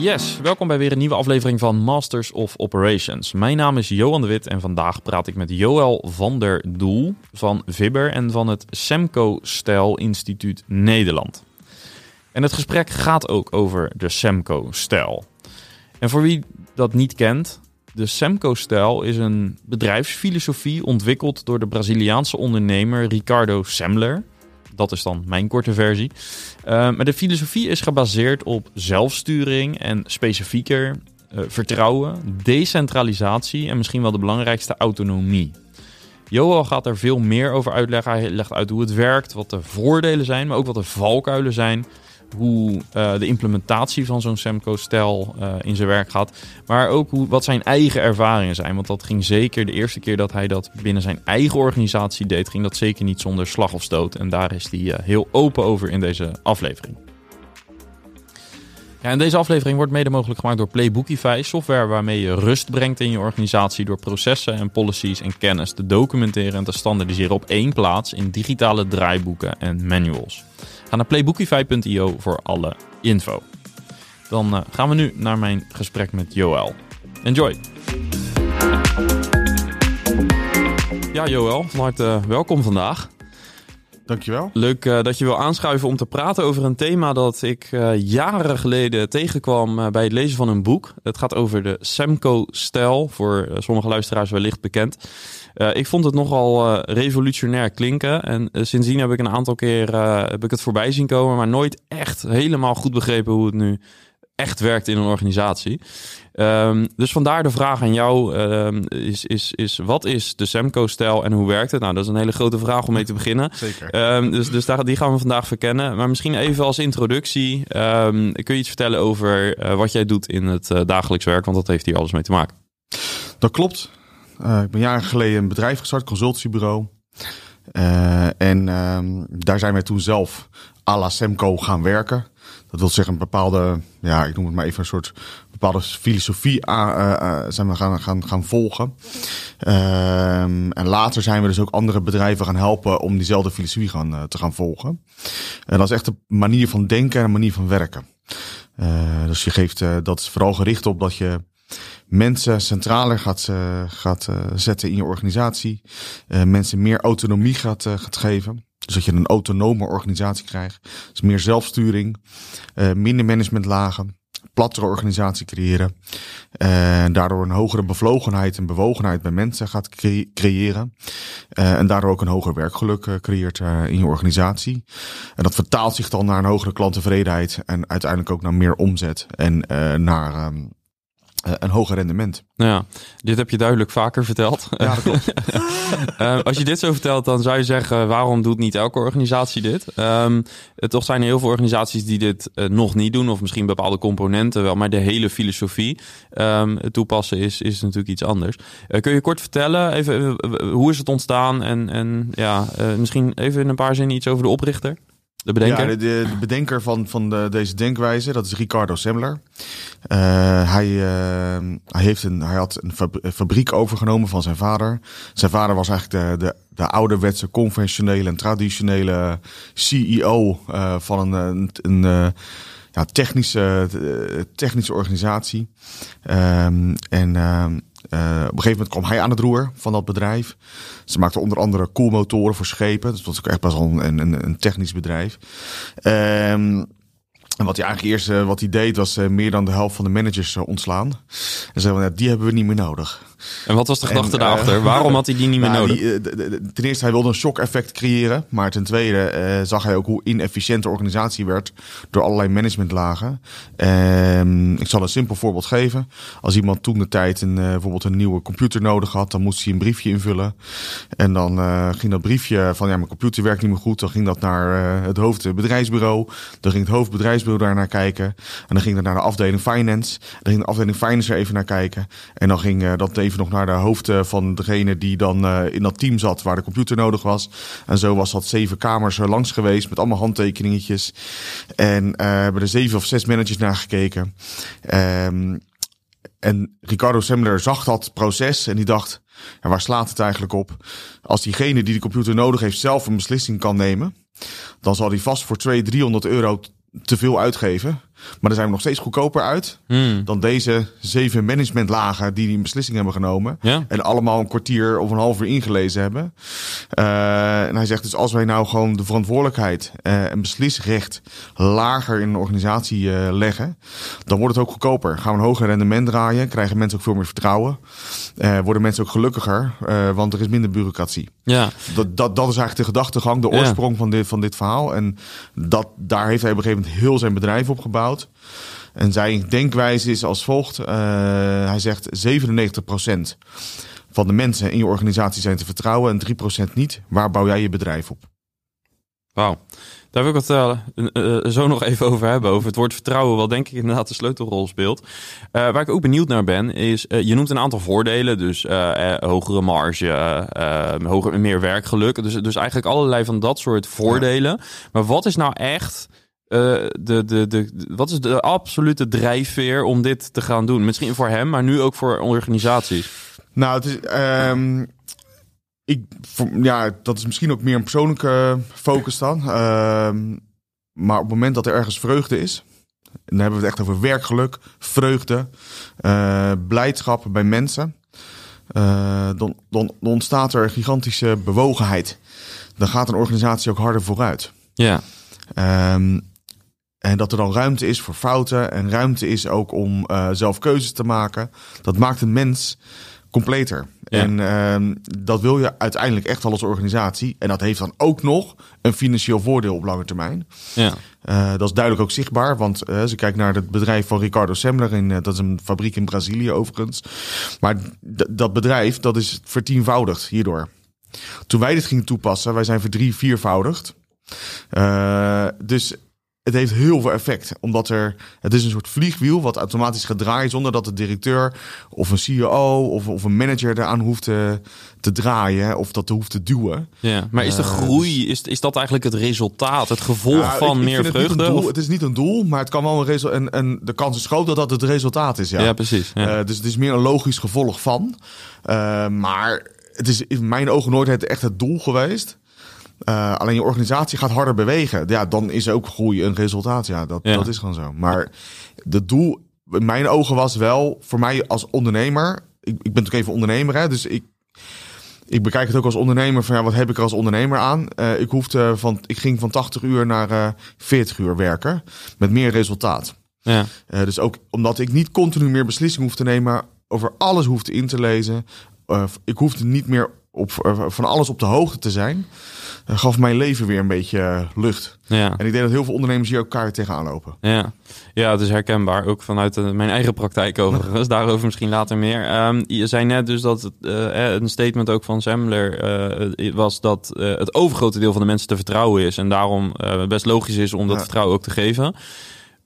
Yes, welkom bij weer een nieuwe aflevering van Masters of Operations. Mijn naam is Johan de Wit en vandaag praat ik met Joël van der Doel van Vibber en van het Semco Stijl Instituut Nederland. En het gesprek gaat ook over de Semco Stijl. En voor wie dat niet kent, de Semco-stijl is een bedrijfsfilosofie ontwikkeld door de Braziliaanse ondernemer Ricardo Semler. Dat is dan mijn korte versie. Uh, maar de filosofie is gebaseerd op zelfsturing en specifieker uh, vertrouwen, decentralisatie en misschien wel de belangrijkste autonomie. Johan gaat er veel meer over uitleggen. Hij legt uit hoe het werkt, wat de voordelen zijn, maar ook wat de valkuilen zijn hoe uh, de implementatie van zo'n Semco-stijl uh, in zijn werk gaat. Maar ook hoe, wat zijn eigen ervaringen zijn. Want dat ging zeker de eerste keer dat hij dat binnen zijn eigen organisatie deed, ging dat zeker niet zonder slag of stoot. En daar is hij uh, heel open over in deze aflevering. Ja, en deze aflevering wordt mede mogelijk gemaakt door Playbookify, software waarmee je rust brengt in je organisatie door processen en policies en kennis te documenteren en te standaardiseren op één plaats in digitale draaiboeken en manuals. Ga naar playbookify.io voor alle info. Dan uh, gaan we nu naar mijn gesprek met Joël. Enjoy! Ja, Joël, van harte welkom vandaag. Dankjewel. Leuk uh, dat je wil aanschuiven om te praten over een thema dat ik uh, jaren geleden tegenkwam uh, bij het lezen van een boek. Het gaat over de Semco-stijl, voor sommige luisteraars wellicht bekend. Ik vond het nogal revolutionair klinken en sindsdien heb ik een aantal keer heb ik het voorbij zien komen, maar nooit echt helemaal goed begrepen hoe het nu echt werkt in een organisatie. Um, dus vandaar de vraag aan jou um, is, is, is wat is de Semco-stijl en hoe werkt het? Nou, dat is een hele grote vraag om mee te beginnen. Zeker. Um, dus dus daar, die gaan we vandaag verkennen. Maar misschien even als introductie, kun je iets vertellen over uh, wat jij doet in het uh, dagelijks werk? Want dat heeft hier alles mee te maken. Dat klopt. Uh, ik ben jaren geleden een bedrijf gestart, consultiebureau. Uh, en daar zijn wij toen zelf à la Semco gaan werken. Dat wil zeggen een bepaalde, ja, ik noem het maar even een soort bepaalde filosofie uh, uh, zijn we gaan, gaan, gaan volgen. Uh, en later zijn we dus ook andere bedrijven gaan helpen om diezelfde filosofie gaan, te gaan volgen. En dat is echt een manier van denken en een manier van werken. Dus je geeft, dat is vooral gericht op dat je mensen centraler gaat, uh, gaat uh, zetten in je organisatie. Uh, mensen meer autonomie gaat, gaat geven. Dus dat je een autonome organisatie krijgt. Dus meer zelfsturing, minder managementlagen, plattere organisatie creëren. En daardoor een hogere bevlogenheid en bewogenheid bij mensen gaat cre creëren. En daardoor ook een hoger werkgeluk creëert in je organisatie. En dat vertaalt zich dan naar een hogere klanttevredenheid. En uiteindelijk ook naar meer omzet en naar um, een hoger rendement. Ja, dit heb je duidelijk vaker verteld. Ja, dat klopt. uh, als je dit zo vertelt, dan zou je zeggen: waarom doet niet elke organisatie dit? Um, toch zijn er heel veel organisaties die dit uh, nog niet doen, of misschien bepaalde componenten wel, maar de hele filosofie um, toepassen is, is natuurlijk iets anders. Uh, kun je kort vertellen, even, hoe is het ontstaan? En, en ja, misschien even in een paar zinnen iets over de oprichter? De bedenker? Ja, de, de, de bedenker van, van de, deze denkwijze, dat is Ricardo Semler. Uh, hij, uh, hij, heeft een, hij had een fabriek overgenomen van zijn vader. Zijn vader was eigenlijk de, de, de ouderwetse, conventionele en traditionele CEO uh, van een, een, ja, technische, technische organisatie. Um, en uh, op een gegeven moment kwam hij aan het roer van dat bedrijf. Ze maakten onder andere koelmotoren voor schepen. Dus dat was ook echt best wel een, een, technisch bedrijf. Um, en wat hij eigenlijk eerst uh, wat hij deed, was uh, meer dan de helft van de managers ontslaan. En zeiden we, die hebben we niet meer nodig. En wat was de gedachte en, daarachter? Waarom had hij die niet meer nou, nodig? Die, de, de, ten eerste, hij wilde een shock-effect creëren. Maar ten tweede zag hij ook hoe inefficiënt de organisatie werd door allerlei managementlagen. Ehm, ik zal een simpel voorbeeld geven. Als iemand toen de tijd een, bijvoorbeeld een nieuwe computer nodig had, dan moest hij een briefje invullen. En dan ging dat briefje van, ja, mijn computer werkt niet meer goed. Dan ging dat naar het hoofdbedrijfsbureau. Dan ging het hoofdbedrijfsbureau daar naar kijken. En dan ging dat naar de afdeling finance. Dan ging de afdeling finance er even naar kijken. En dan ging dat even nog naar de hoofd van degene die dan uh, in dat team zat waar de computer nodig was. En zo was dat zeven kamers uh, langs geweest met allemaal handtekeningetjes. En hebben er zeven of zes managers naar gekeken. Um, en Ricardo Semler zag dat proces en die dacht, ja, waar slaat het eigenlijk op? Als diegene die de computer nodig heeft zelf een beslissing kan nemen, dan zal hij vast voor 200, 300 euro te veel uitgeven. Maar daar zijn we nog steeds goedkoper uit Hmm. dan deze zeven managementlagen die die beslissing hebben genomen. Ja. En allemaal een kwartier of een half uur ingelezen hebben. Eh, en hij zegt dus als wij nou gewoon de verantwoordelijkheid eh, en beslisrecht lager in een organisatie eh, leggen, dan wordt het ook goedkoper. Gaan we een hoger rendement draaien, krijgen mensen ook veel meer vertrouwen. Worden mensen ook gelukkiger, want er is minder bureaucratie. Ja. Dat, dat, dat is eigenlijk de gedachtegang, de Ja. oorsprong van, dit, van dit verhaal. En dat, daar heeft hij op een gegeven moment heel zijn bedrijf op gebouwd. En zijn denkwijze is als volgt. Eh, hij zegt 97% van de mensen in je organisatie zijn te vertrouwen en 3% niet. Waar bouw jij je bedrijf op? Wauw. Daar wil ik het eh, eh, zo nog even over hebben. Over het woord vertrouwen, wat denk ik inderdaad de sleutelrol speelt. Waar ik ook benieuwd naar ben, is je noemt een aantal voordelen. Dus hogere marge, hoger, meer werkgeluk. Dus, dus eigenlijk allerlei van dat soort voordelen. Maar wat is nou echt de, de, de, wat is de absolute drijfveer om dit te gaan doen? Misschien voor hem, maar nu ook voor organisaties. Nou, het is. ehm, ik, ja, dat is misschien ook meer een persoonlijke focus dan. Ehm, maar op het moment dat er ergens vreugde is. Dan hebben we het echt over werkgeluk, vreugde, eh, blijdschap bij mensen. eh, dan, dan, dan ontstaat er gigantische bewogenheid. Dan gaat een organisatie ook harder vooruit. Ja, Ehm, en dat er dan ruimte is voor fouten en ruimte is ook om eh, zelf keuzes te maken. Dat maakt een mens completer. Ja. En ehm, dat wil je uiteindelijk echt wel als organisatie. En dat heeft dan ook nog een financieel voordeel op lange termijn. ja, Eh, dat is duidelijk ook zichtbaar, want eh, als je kijkt naar het bedrijf van Ricardo Semler, in, dat is een fabriek in Brazilië overigens. Maar dat bedrijf, dat is vertienvoudigd hierdoor. Toen wij dit gingen toepassen, wij zijn verdrie, viervoudigd. Dus het heeft heel veel effect, omdat er, het is een soort vliegwiel wat automatisch gaat draaien zonder dat de directeur of een CEO of, of een manager eraan hoeft te, te draaien of dat te hoeft te duwen. ja. Maar is de Eh, groei, is, is dat eigenlijk het resultaat, het gevolg Ja, van ik- ik meer het vreugde? doel. of- Het is niet een doel, maar het kan wel een resultaat. En, en de kans is groot dat dat het resultaat is. Ja, Ja, precies. Ja. Eh, dus het is meer een logisch gevolg van. Eh, maar het is in mijn ogen nooit het, echt het doel geweest. Eh, alleen je organisatie gaat harder bewegen. Ja, dan is ook groei een resultaat. Ja, dat, Ja. dat is gewoon zo. Maar het doel in mijn ogen was wel voor mij als ondernemer. Ik, ik ben natuurlijk even ondernemer, hè, dus ik, ik bekijk het ook als ondernemer van ja, wat heb ik er als ondernemer aan? Eh, ik, hoefde van, ik ging van 80 uur naar eh 40 uur werken met meer resultaat. ja. Eh, dus ook omdat ik niet continu meer beslissingen hoef te nemen, over alles hoefde in te lezen. Eh, ik hoefde niet meer op, eh, van alles op de hoogte te zijn. Eh, gaf mijn leven weer een beetje eh, lucht. ja. En ik denk dat heel veel ondernemers hier elkaar tegenaan lopen. Ja. ja, het is herkenbaar. Ook vanuit eh, mijn eigen praktijk overigens. Daarover misschien later meer. Ehm, je zei net dus dat het, een statement ook van Semler eh, was dat het overgrote deel van de mensen te vertrouwen is. En daarom best logisch is om dat Ja. vertrouwen ook te geven.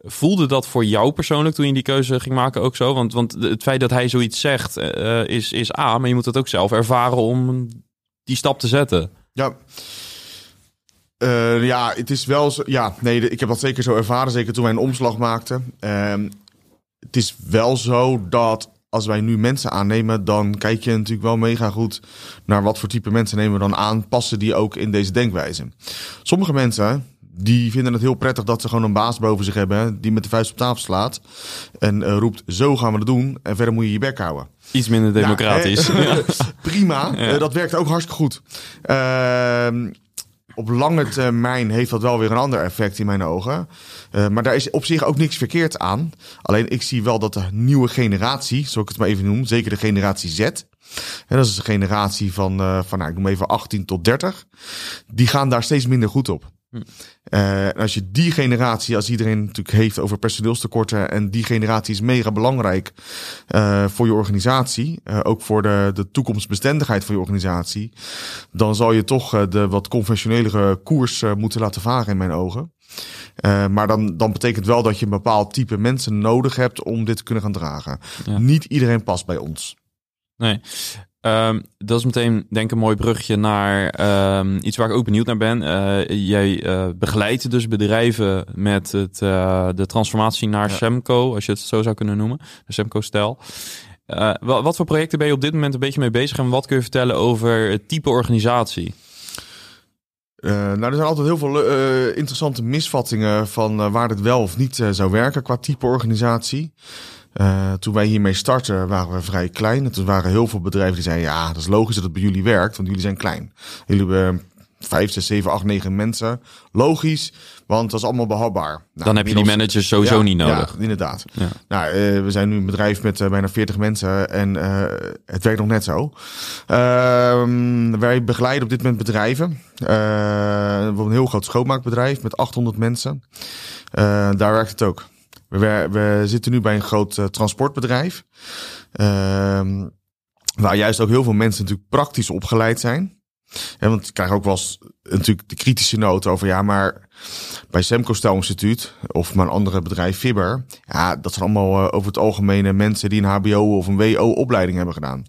Voelde dat voor jou persoonlijk toen je die keuze ging maken ook zo? Want, want het feit dat hij zoiets zegt is, is A, maar je moet het ook zelf ervaren om die stap te zetten. Ja. Eh, ja, het is wel zo. Ja, nee, ik heb dat zeker zo ervaren. Zeker toen wij een omslag maakten. Ehm, het is wel zo dat als wij nu mensen aannemen, dan kijk je natuurlijk wel mega goed naar wat voor type mensen nemen we dan aan. Passen die ook in deze denkwijze? Sommige mensen. Die vinden het heel prettig dat ze gewoon een baas boven zich hebben. Die met de vuist op tafel slaat. En eh, roept: Zo gaan we het doen. En verder moet je je bek houden. Iets minder democratisch. Prima, Ja. Eh, dat werkt ook hartstikke goed. Ehm, op lange termijn heeft dat wel weer een ander effect in mijn ogen. Eh, maar daar is op zich ook niks verkeerd aan. Alleen ik zie wel dat de nieuwe generatie, zoals ik het maar even noem, zeker de generatie Z. En dat is de generatie van, eh, van nou, ik noem even 18 tot 30. Die gaan daar steeds minder goed op. Eh, en als je die generatie, als iedereen natuurlijk heeft over personeelstekorten en die generatie is mega belangrijk eh, voor je organisatie, eh, ook voor de, de toekomstbestendigheid van je organisatie, dan zal je toch eh, de wat conventionelere koers eh, moeten laten varen in mijn ogen. Eh, maar dan, dan betekent wel dat je een bepaald type mensen nodig hebt om dit te kunnen gaan dragen. Ja. Niet iedereen past bij ons. Nee. Ehm, dat is meteen denk ik een mooi brugje naar ehm, iets waar ik ook benieuwd naar ben. Eh, jij eh, begeleidt dus bedrijven met het, eh, de transformatie naar Ja. Semco, als je het zo zou kunnen noemen, de Semco-stijl. Eh, wa- wat voor projecten ben je op dit moment een beetje mee bezig en wat kun je vertellen over het type organisatie? Uh, nou, er zijn altijd heel veel uh, interessante misvattingen van uh, waar het wel of niet zou werken qua type organisatie. Toen wij hiermee startten waren we vrij klein. En toen waren heel veel bedrijven die zeiden, ja, dat is logisch dat het bij jullie werkt, want jullie zijn klein. Jullie hebben vijf, zes, zeven, acht, negen mensen. Logisch, want dat is allemaal behapbaar. Nou, Dan heb je die managers sowieso niet nodig. Ja, inderdaad. Ja. Nou, uh, we zijn nu een bedrijf met uh, bijna 40 mensen en uh, het werkt nog net zo. Ehm, wij begeleiden op dit moment bedrijven. we hebben een heel groot schoonmaakbedrijf met 800 mensen. daar werkt het ook. We, we zitten nu bij een groot transportbedrijf. Ehm, waar juist ook heel veel mensen natuurlijk praktisch opgeleid zijn. Want ik krijg ook wel eens natuurlijk de kritische noot over, ja, maar bij Semco Stel Instituut of mijn andere bedrijf Fibber, ja, dat zijn allemaal uh, over het algemeen mensen die een HBO of een WO opleiding hebben gedaan.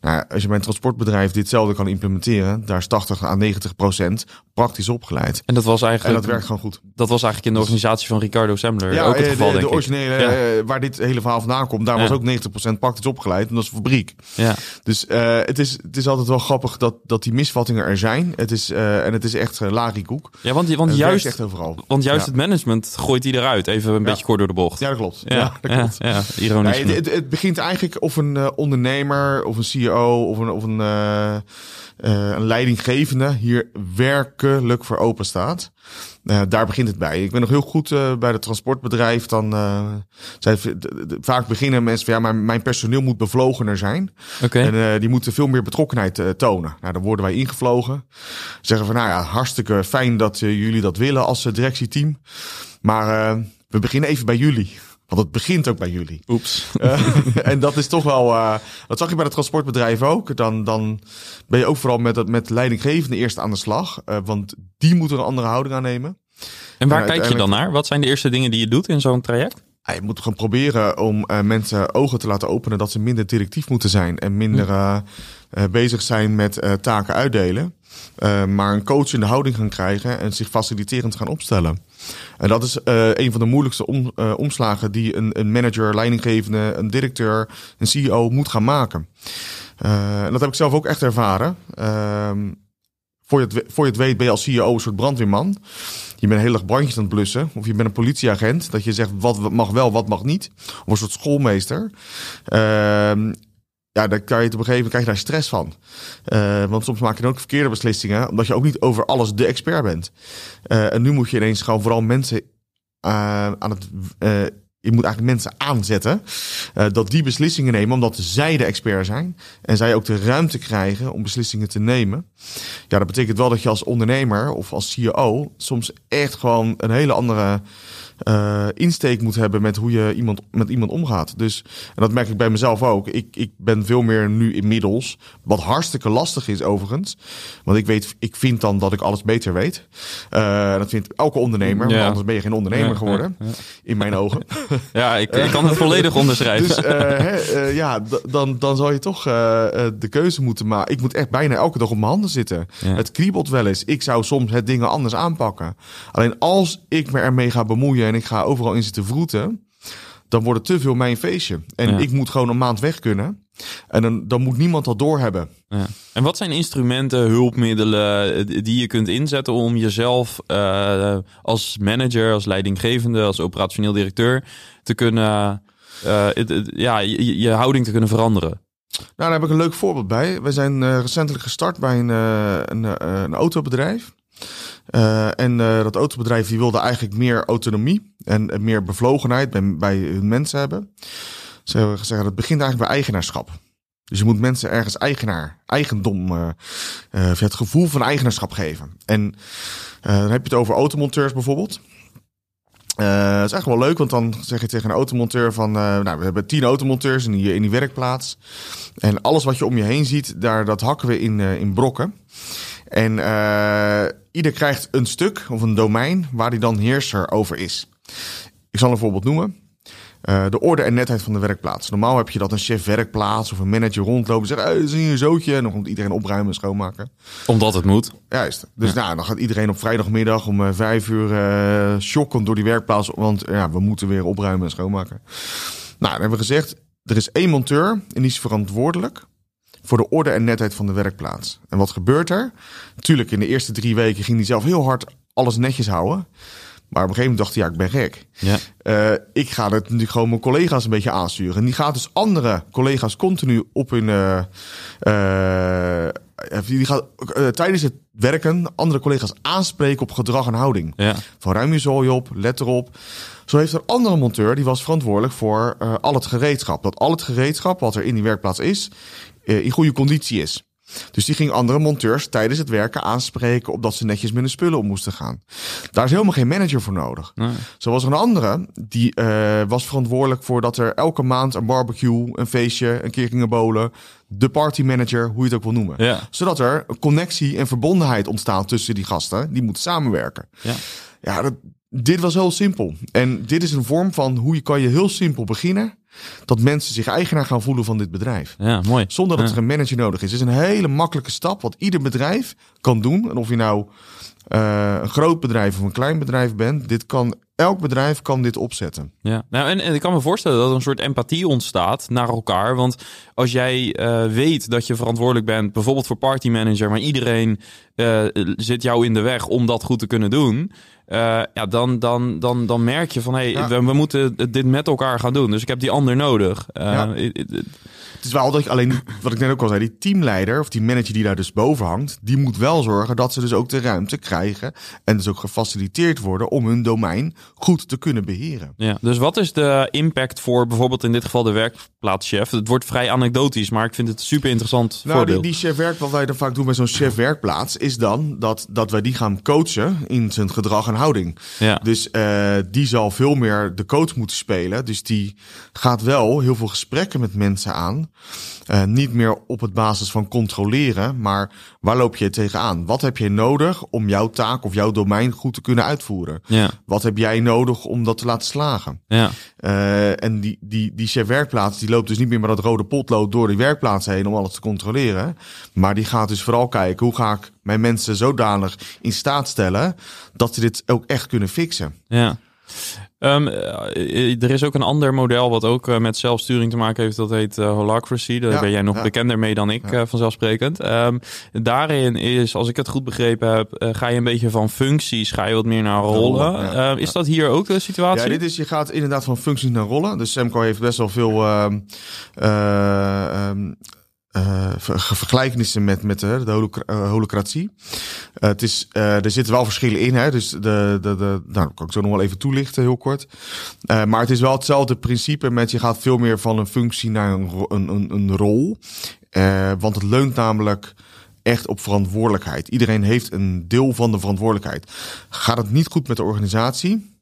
Nou, als je bij een transportbedrijf ditzelfde kan implementeren, daar is 80 à 90 procent praktisch opgeleid. En dat was eigenlijk. En dat werkt gewoon goed. Dat was eigenlijk in de organisatie van Ricardo Sembler ja, ook het eh, geval. De, de originele, ja. uh, waar dit hele verhaal vandaan komt, daar was ook 90 procent praktisch opgeleid. En dat is fabriek. Ja. Dus uh, het, is, het is altijd wel grappig dat, dat die misvattingen er zijn. Het is, en het is echt uh, koek. Ja, want, want juist, echt overal. Want juist het management gooit die eruit. Even een beetje kort door de bocht. Ja, dat klopt. Ja, dat klopt. Ja, ironisch. Het, het, begint eigenlijk of een ondernemer of een CEO of een, of een, uh, een leidinggevende hier werkelijk voor open staat. Uh, daar begint het bij. Ik ben nog heel goed bij het transportbedrijf. Dan zij, vaak beginnen mensen van ja, maar mijn personeel moet bevlogener zijn. Okay. En die moeten veel meer betrokkenheid tonen. Nou, dan worden wij ingevlogen. Zeggen van nou ja, hartstikke fijn dat jullie dat willen als directieteam. Maar we beginnen even bij jullie. Want het begint ook bij jullie. Oeps. Uh, en dat is toch wel. Uh, dat zag je bij het transportbedrijf ook. Dan, dan ben je ook vooral met, met leidinggevende eerst aan de slag. Uh, want die moeten een andere houding aannemen. En waar en kijk je dan naar? Wat zijn de eerste dingen die je doet in zo'n traject? Je moet gewoon proberen om mensen ogen te laten openen dat ze minder directief moeten zijn en minder hm. bezig zijn met taken uitdelen. maar een coach in de houding gaan krijgen en zich faciliterend gaan opstellen. En dat is uh, een van de moeilijkste uh, omslagen die een, een, manager, leidinggevende, een directeur, een CEO moet gaan maken. Uh, en dat heb ik zelf ook echt ervaren. Ehm, voor, je het, voor je het weet ben je als CEO een soort brandweerman. Je bent heel erg brandjes aan het blussen. Of je bent een politieagent. Dat je zegt wat mag wel, wat mag niet. Of een soort schoolmeester. Ja, dan kan je het op een gegeven moment krijg je daar stress van. Uh, want soms maak je ook verkeerde beslissingen, omdat je ook niet over alles de expert bent. Uh, en nu moet je ineens gewoon vooral mensen uh, aan het. je moet eigenlijk mensen aanzetten dat die beslissingen nemen, omdat zij de expert zijn. En zij ook de ruimte krijgen om beslissingen te nemen. Ja, dat betekent wel dat je als ondernemer of als CEO soms echt gewoon een hele andere uh, insteek moet hebben met hoe je iemand, met iemand omgaat. Dus, en dat merk ik bij mezelf ook. Ik, ik ben veel meer nu inmiddels, wat hartstikke lastig is overigens. Want ik weet, ik vind dan dat ik alles beter weet. Uh, dat vindt elke ondernemer, ja. anders ben je geen ondernemer geworden. Ja, in mijn ogen. Ja, ik, ik kan het volledig onderschrijven. Dus uh, ja, dan, dan zal je toch de keuze moeten maken. Ik moet echt bijna elke dag op mijn handen zitten. Het kriebelt wel eens. Ik zou soms het dingen anders aanpakken. Alleen als ik me ermee ga bemoeien en ik ga overal in zitten vroeten, dan wordt het te veel mijn feestje. En ik moet gewoon een maand weg kunnen. En dan, dan moet niemand dat doorhebben. Ja. En wat zijn instrumenten, hulpmiddelen eh, die je kunt inzetten om jezelf uh, als manager, als leidinggevende, als operationeel directeur te kunnen, uh, ja, je, je, houding te kunnen veranderen? Nou, daar heb ik een leuk voorbeeld bij. We zijn recentelijk gestart bij een, een, een autobedrijf. Uh, en uh, dat autobedrijf die wilde eigenlijk meer autonomie en meer bevlogenheid bij, bij hun mensen hebben. Ze hebben gezegd, dat begint eigenlijk bij eigenaarschap. Dus je moet mensen ergens eigenaar, eigendom, uh, het gevoel van eigenaarschap geven. En dan heb je het over automonteurs bijvoorbeeld. Dat is echt wel leuk, want dan zeg je tegen een automonteur van... Nou, we hebben tien automonteurs in die, in die werkplaats. En alles wat je om je heen ziet, daar, dat hakken we in, in brokken. En uh, ieder krijgt een stuk of een domein waar hij dan heerser over is. Ik zal een voorbeeld noemen. Uh, de orde en netheid van de werkplaats. Normaal heb je dat een chef werkplaats of een manager rondlopen en zegt, hey, is hier een zootje. En dan komt iedereen opruimen en schoonmaken. Omdat het moet. Juist. Dus ja. nou, dan gaat iedereen op vrijdagmiddag om uh, vijf uur uh, shockend door die werkplaats. Want ja, we moeten weer opruimen en schoonmaken. Nou, dan hebben we gezegd, er is één monteur en die is verantwoordelijk voor de orde en netheid van de werkplaats. En wat gebeurt er? Natuurlijk, in de eerste drie weken ging hij zelf heel hard alles netjes houden. Maar op een gegeven moment dacht hij, ja, ik ben gek. Ja. Uh, ik ga het nu gewoon mijn collega's een beetje aansturen. En die gaat dus andere collega's continu op hun. Uh, uh, die gaat tijdens het werken andere collega's aanspreken op gedrag en houding. Ja. Van ruim je zooi op, let erop. Zo heeft er een andere monteur die was verantwoordelijk voor al het gereedschap. Dat al het gereedschap wat er in die werkplaats is, in goede conditie is. Dus die ging andere monteurs tijdens het werken aanspreken op dat ze netjes met hun spullen om moesten gaan. Daar is helemaal geen manager voor nodig. Nee. Zo was er een andere die uh, was verantwoordelijk voor dat er elke maand een barbecue, een feestje, een keer gingen. De party manager, hoe je het ook wil noemen. Ja. Zodat er een connectie en verbondenheid ontstaat tussen die gasten. Die moeten samenwerken. Ja. Ja, dat, dit was heel simpel. En dit is een vorm van hoe je kan je heel simpel beginnen. Dat mensen zich eigenaar gaan voelen van dit bedrijf. Ja, mooi. Zonder dat Ja. er een manager nodig is. Het is een hele makkelijke stap wat ieder bedrijf kan doen. En of je nou uh, een groot bedrijf of een klein bedrijf bent, dit kan, elk bedrijf kan dit opzetten. Ja, nou, en, en ik kan me voorstellen dat er een soort empathie ontstaat naar elkaar. Want als jij uh, weet dat je verantwoordelijk bent, bijvoorbeeld voor party manager, maar iedereen uh, zit jou in de weg om dat goed te kunnen doen. Uh, ja, dan, dan, dan, dan merk je van hé, hey, Ja. we, we moeten dit met elkaar gaan doen. Dus ik heb die ander nodig. Uh, Ja. Het is wel dat je alleen, wat ik net ook al zei, die teamleider of die manager die daar dus boven hangt, die moet wel zorgen dat ze dus ook de ruimte krijgen en dus ook gefaciliteerd worden om hun domein goed te kunnen beheren. ja. Dus wat is de impact voor bijvoorbeeld in dit geval de werkplaatschef? Het wordt vrij anekdotisch, maar ik vind het super interessant Nou, die, die chef werk, wat wij dan vaak doen bij zo'n chef werkplaats, is dan dat, dat wij die gaan coachen in zijn gedrag en houding. Ja. Dus eh, die zal veel meer de coach moeten spelen. Dus die gaat wel heel veel gesprekken met mensen aan. Eh, niet meer op het basis van controleren, maar waar loop je tegenaan? Wat heb je nodig om jouw taak of jouw domein goed te kunnen uitvoeren? Ja, Wat heb jij nodig om dat te laten slagen? ja, Eh, en die, die, die chef werkplaats, die loopt dus niet meer met dat rode potlood door die werkplaats heen om alles te controleren. Maar die gaat dus vooral kijken, hoe ga ik mijn mensen zodanig in staat stellen dat ze dit ook echt kunnen fixen. ja. Ehm, eh, er is ook een ander model wat ook eh, met zelfsturing te maken heeft. Dat heet eh, Holacracy. Daar Ja, ben jij nog ja. bekender mee dan ik, eh, vanzelfsprekend. Ehm, daarin is, als ik het goed begrepen heb, eh, ga je een beetje van functies, ga je wat meer naar rollen. Ehm, is dat hier ook de situatie? Ja, dit is, je gaat inderdaad van functies naar rollen. Dus Semco heeft best wel veel ehm, ver- vergelijkenissen met, met de holocra- eh, holocratie. Eh, het is, er zitten wel verschillen in. Hè? Dus de, de, de, nou, kan ik zo nog wel even toelichten, heel kort. Maar het is wel hetzelfde principe met je gaat veel meer van een functie naar een, een, een, een rol. Want het leunt namelijk echt op verantwoordelijkheid. Iedereen heeft een deel van de verantwoordelijkheid. Gaat het niet goed met de organisatie?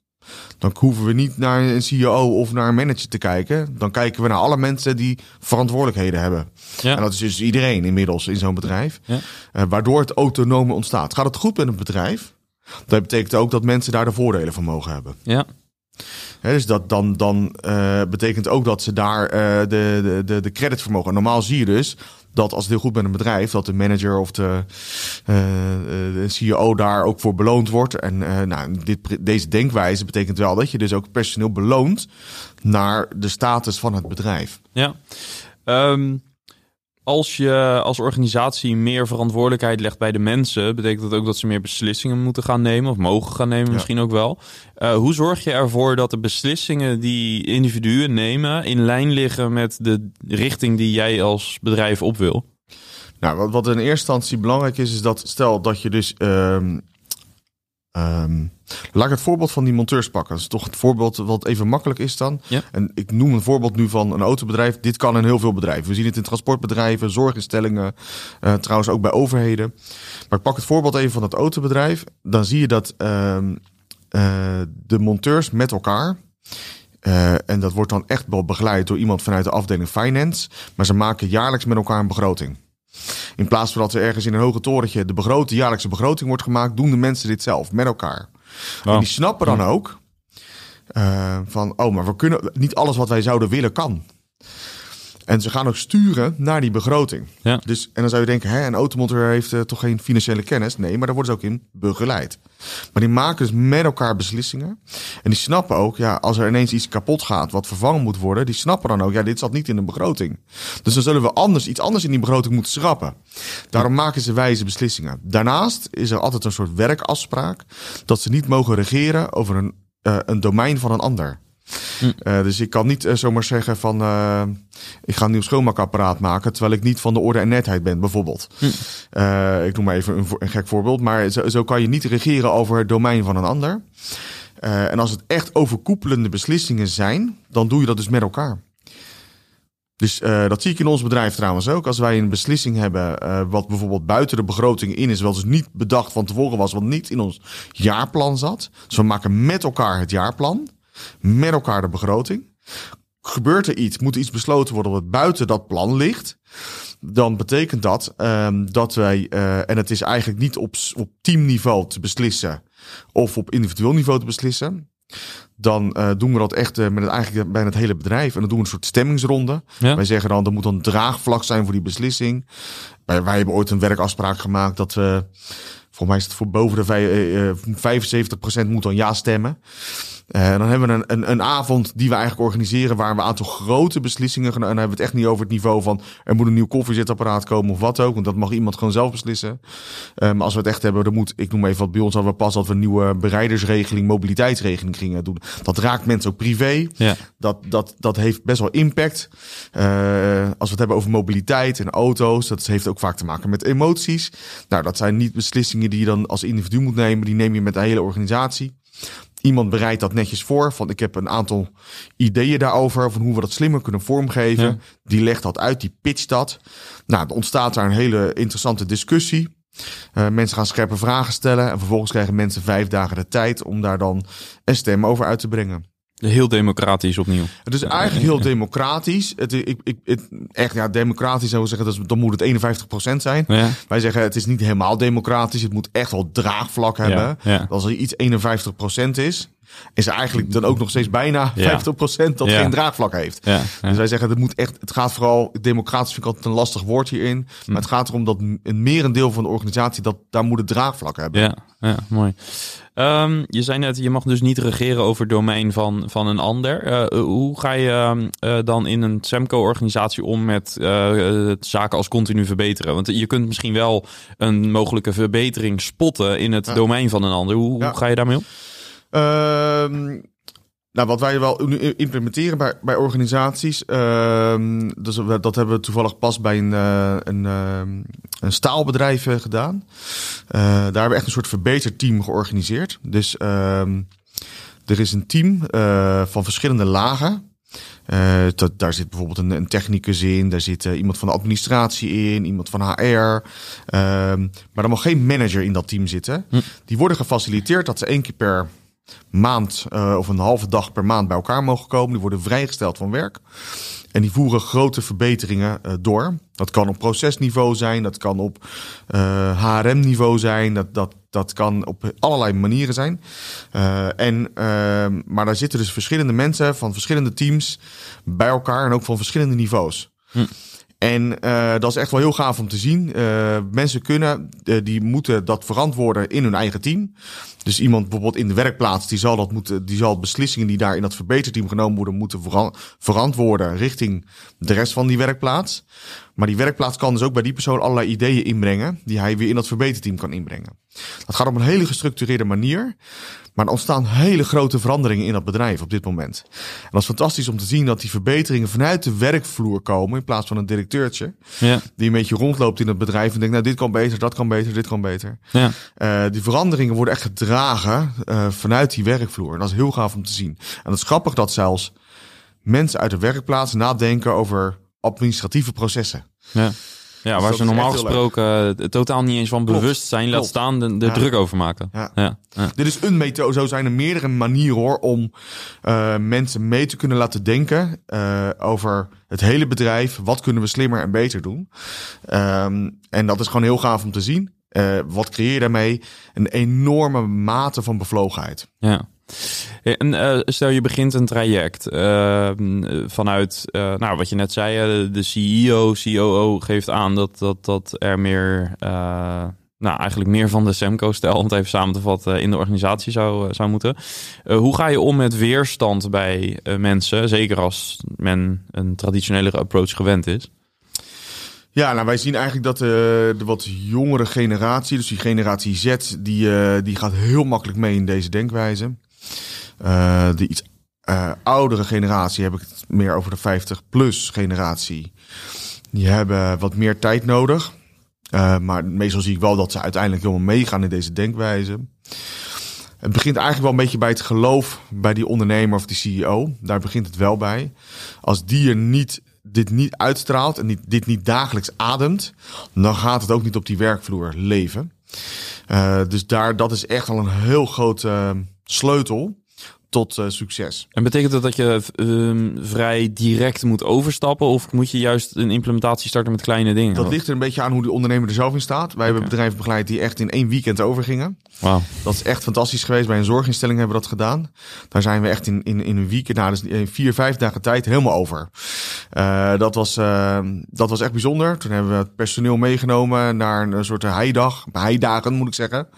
Dan hoeven we niet naar een CEO of naar een manager te kijken. Dan kijken we naar alle mensen die verantwoordelijkheden hebben. Ja. En dat is dus iedereen inmiddels in zo'n bedrijf. Ja. Eh, waardoor het autonome ontstaat. Gaat het goed met een bedrijf? Dat betekent ook dat mensen daar de voordelen van mogen hebben. Ja, Dus dat dan, dan eh, betekent ook dat ze daar eh, de, de, de, de credit voor mogen. Normaal zie je dus dat als het heel goed met een bedrijf, dat de manager of de, eh, de CEO daar ook voor beloond wordt. En nou, dit, deze denkwijze betekent wel dat je dus ook personeel beloont naar de status van het bedrijf. ja. Ehm, als je als organisatie meer verantwoordelijkheid legt bij de mensen, betekent dat ook dat ze meer beslissingen moeten gaan nemen of mogen gaan nemen, Ja. misschien ook wel. Eh, hoe zorg je ervoor dat de beslissingen die individuen nemen in lijn liggen met de richting die jij als bedrijf op wil? Nou, wat, wat in eerste instantie belangrijk is, is dat stel dat je dus. ehm ehm, laat ik het voorbeeld van die monteurs pakken. Dat is toch het voorbeeld wat even makkelijk is dan. Ja. En ik noem een voorbeeld nu van een autobedrijf. Dit kan in heel veel bedrijven. We zien het in transportbedrijven, zorginstellingen, eh, trouwens ook bij overheden. Maar ik pak het voorbeeld even van het autobedrijf. Dan zie je dat ehm, eh, de monteurs met elkaar. eh, en dat wordt dan echt wel begeleid door iemand vanuit de afdeling finance. Maar ze maken jaarlijks met elkaar een begroting. In plaats van dat er ergens in een hoge torentje de begroting, jaarlijkse begroting wordt gemaakt, doen de mensen dit zelf met elkaar. Oh. En die snappen dan ook eh, van, oh, maar we kunnen niet alles wat wij zouden willen kan. En ze gaan ook sturen naar die begroting. Ja. Dus, en dan zou je denken, hè, een automonteur heeft uh, toch geen financiële kennis? Nee, maar daar worden ze ook in begeleid. Maar die maken dus met elkaar beslissingen. En die snappen ook, ja, als er ineens iets kapot gaat wat vervangen moet worden, die snappen dan ook, ja, dit zat niet in de begroting. Dus dan zullen we anders, iets anders in die begroting moeten schrappen. Daarom maken ze wijze beslissingen. Daarnaast is er altijd een soort werkafspraak dat ze niet mogen regeren over een, uh, een domein van een ander. Hm. Uh, dus ik kan niet uh, zomaar zeggen van uh, ik ga een nieuw schoonmaakapparaat maken terwijl ik niet van de orde en netheid ben, bijvoorbeeld. Hm. ik noem maar even een, een, gek voorbeeld, maar zo, zo, kan je niet regeren over het domein van een ander. en als het echt overkoepelende beslissingen zijn, dan doe je dat dus met elkaar. Dus dat zie ik in ons bedrijf trouwens ook. Als wij een beslissing hebben, wat bijvoorbeeld buiten de begroting in is, wel dus niet bedacht van tevoren was, wat niet in ons jaarplan zat. Dus we maken met elkaar het jaarplan met elkaar de begroting. Gebeurt er iets, moet er iets besloten worden wat buiten dat plan ligt, dan betekent dat um, dat wij, uh, en het is eigenlijk niet op, op teamniveau te beslissen of op individueel niveau te beslissen, dan uh, doen we dat echt uh, met het, eigenlijk bijna het hele bedrijf. En dan doen we een soort stemmingsronde. Ja. Wij zeggen dan, er moet een draagvlak zijn voor die beslissing. Wij, wij hebben ooit een werkafspraak gemaakt dat we, volgens mij is het voor boven de uh, 75% moet dan ja stemmen. Uh, dan hebben we een, een, een, avond die we eigenlijk organiseren waar we een aantal grote beslissingen gaan. En dan hebben we het echt niet over het niveau van er moet een nieuw koffiezetapparaat komen of wat ook. Want dat mag iemand gewoon zelf beslissen. Maar als we het echt hebben, dan moet, ik noem even wat bij ons hadden we pas dat we een nieuwe bereidersregeling, mobiliteitsregeling gingen doen. Dat raakt mensen ook privé. Ja. Dat, dat, dat heeft best wel impact. Uh, als we het hebben over mobiliteit en auto's, dat heeft ook vaak te maken met emoties. Nou, dat zijn niet beslissingen die je dan als individu moet nemen. Die neem je met de hele organisatie. Iemand bereidt dat netjes voor. Van ik heb een aantal ideeën daarover. Van hoe we dat slimmer kunnen vormgeven. Die legt dat uit, die pitcht dat. Nou, er ontstaat daar een hele interessante discussie. Uh, mensen gaan scherpe vragen stellen. En vervolgens krijgen mensen vijf dagen de tijd om daar dan een stem over uit te brengen. Heel democratisch opnieuw. Het is eigenlijk heel democratisch. Het, ik, ik, het, echt, ja, democratisch zou zeggen, dat, dan moet het 51% zijn. Ja. Wij zeggen, het is niet helemaal democratisch. Het moet echt wel draagvlak hebben. Ja, Als er iets 51% is, is eigenlijk dan ook nog steeds bijna 50% dat geen draagvlak heeft. Dus wij zeggen, het moet echt, het gaat vooral, democratisch vind ik altijd een lastig woord hierin. Maar het gaat erom dat een merendeel van de organisatie, dat daar moet het draagvlak hebben. Ja, ja mooi. Um, je zei net, je mag dus niet regeren over het domein van, van een ander. Uh, hoe ga je uh, dan in een SEMCO-organisatie om met uh, zaken als continu verbeteren? Want je kunt misschien wel een mogelijke verbetering spotten in het domein van een ander. Hoe, ja. hoe ga je daarmee om? Ehm, nou, wat wij wel implementeren bij, bij organisaties, uh, dus dat hebben we toevallig pas bij een, uh, een, uh, een staalbedrijf uh, gedaan. daar hebben we echt een soort verbeterteam georganiseerd. Dus ehm, er is een team van verschillende lagen. Dat, daar zit bijvoorbeeld een, een technicus in, daar zit iemand van de administratie in, iemand van HR. Ehm, maar er mag geen manager in dat team zitten. Hm. Die worden gefaciliteerd dat ze één keer per maand uh, of een halve dag per maand bij elkaar mogen komen. Die worden vrijgesteld van werk. En die voeren grote verbeteringen uh, door. Dat kan op procesniveau zijn, dat kan op uh, eh, HRM-niveau zijn, dat, dat, dat kan op allerlei manieren zijn. en, maar daar zitten dus verschillende mensen van verschillende teams bij elkaar en ook van verschillende niveaus. Hm. En uh, dat is echt wel heel gaaf om te zien. Uh, mensen kunnen, uh, die moeten dat verantwoorden in hun eigen team. Dus iemand bijvoorbeeld in de werkplaats, die zal, dat moeten, die zal beslissingen die daar in dat verbeterteam genomen worden, moeten verantwoorden richting de rest van die werkplaats. Maar die werkplaats kan dus ook bij die persoon allerlei ideeën inbrengen, die hij weer in dat verbeterteam kan inbrengen. Dat gaat op een hele gestructureerde manier. Maar er ontstaan hele grote veranderingen in dat bedrijf op dit moment. En dat is fantastisch om te zien dat die verbeteringen vanuit de werkvloer komen. In plaats van een directeurtje. Ja. Die een beetje rondloopt in het bedrijf en denkt, nou dit kan beter, dat kan beter, dit kan beter. Ja. Uh, die veranderingen worden echt gedragen uh, vanuit die werkvloer. En dat is heel gaaf om te zien. En het is grappig dat zelfs mensen uit de werkplaats nadenken over administratieve processen. Ja. Ja, dus waar ze normaal gesproken uh, totaal niet eens van bewust zijn, laat staan de, de druk over maken. Ja. Ja. Dit is een methode, zo zijn er meerdere manieren hoor, om uh, mensen mee te kunnen laten denken uh, over het hele bedrijf. Wat kunnen we slimmer en beter doen? Um, en dat is gewoon heel gaaf om te zien. wat creëer je daarmee? Een enorme mate van bevlogenheid. Ja. En uh, stel je begint een traject uh, vanuit, uh, nou wat je net zei, de CEO, COO geeft aan dat, dat, dat er meer, nou eigenlijk meer van de Semco-stijl, om het even samen te vatten, in de organisatie zou, zou moeten. hoe ga je om met weerstand bij mensen, zeker als men een traditionele approach gewend is? Ja, nou wij zien eigenlijk dat de wat jongere generatie, dus die generatie Z, die, die gaat heel makkelijk mee in deze denkwijze. Uh, de iets uh, oudere generatie heb ik het meer over de 50-plus generatie. Die hebben wat meer tijd nodig. Uh, maar meestal zie ik wel dat ze uiteindelijk helemaal meegaan in deze denkwijze. Het begint eigenlijk wel een beetje bij het geloof bij die ondernemer of die CEO. Daar begint het wel bij. Als die er niet, dit niet uitstraalt en dit niet dagelijks ademt, dan gaat het ook niet op die werkvloer leven. Dus daar, dat is echt al een heel grote sleutel tot uh, succes. En betekent dat dat je uh, vrij direct moet overstappen? Of moet je juist een implementatie starten met kleine dingen? Dat ligt er een beetje aan hoe de ondernemer er zelf in staat. Wij okay. hebben bedrijven begeleid die echt in één weekend overgingen. Wow. Dat is echt fantastisch geweest. Bij een zorginstelling hebben we dat gedaan. Daar zijn we echt in, in, in een weekend, nou, dus in vier, vijf dagen tijd helemaal over. Uh, dat, was, dat was echt bijzonder. Toen hebben we het personeel meegenomen naar een soort heidag. Heidagen moet ik zeggen.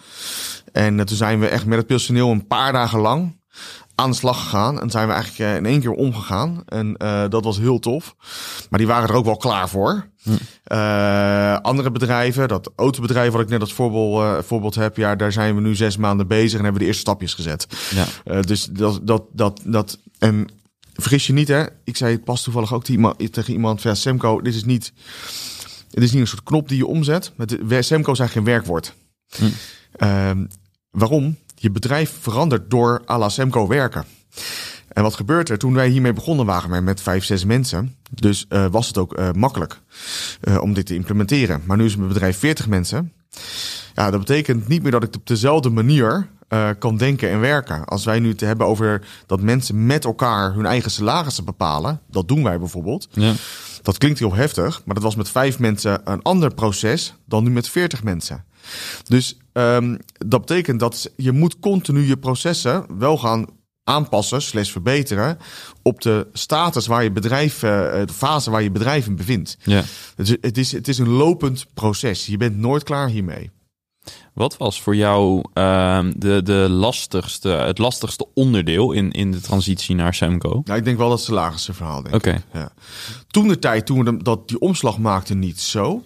En toen zijn we echt met het personeel een paar dagen lang aan de slag gegaan. En zijn we eigenlijk uh, in één keer omgegaan. En uh, dat was heel tof. Maar die waren er ook wel klaar voor. Hm. Uh, andere bedrijven, dat autobedrijf wat ik net als voorbeeld, voorbeeld heb, ja, daar zijn we nu zes maanden bezig en hebben we de eerste stapjes gezet. Ja. dus dat, dat, dat, dat, en vergis je niet, hè? Ik zei het pas toevallig ook tegen iemand van Semco, dit is niet, het is niet een soort knop die je omzet. Met Semco is eigenlijk geen werkwoord. Hm. Ehm, waarom? je bedrijf verandert door à la Semco werken. En wat gebeurt er? Toen wij hiermee begonnen waren met vijf, zes mensen. Dus uh, was het ook uh, makkelijk uh, om dit te implementeren. Maar nu is mijn bedrijf 40 mensen. Ja, dat betekent niet meer dat ik op dezelfde manier kan denken en werken. Als wij nu het hebben over dat mensen met elkaar hun eigen salarissen bepalen. Dat doen wij bijvoorbeeld. Ja. Dat klinkt heel heftig, maar dat was met vijf mensen een ander proces dan nu met 40 mensen. Dus um, dat betekent dat je moet continu je processen wel gaan aanpassen, slash verbeteren, op de status waar je bedrijf, uh, de fase waar je bedrijf in bevindt. Ja. Dus het is, het is een lopend proces. Je bent nooit klaar hiermee. Wat was voor jou uh, de, de lastigste, het lastigste onderdeel in, in de transitie naar Semco? Nou, ik denk wel dat salarissenverhaal. Oké. Okay. Ja. Toen de tijd, toen we dat die omslag maakten, niet zo.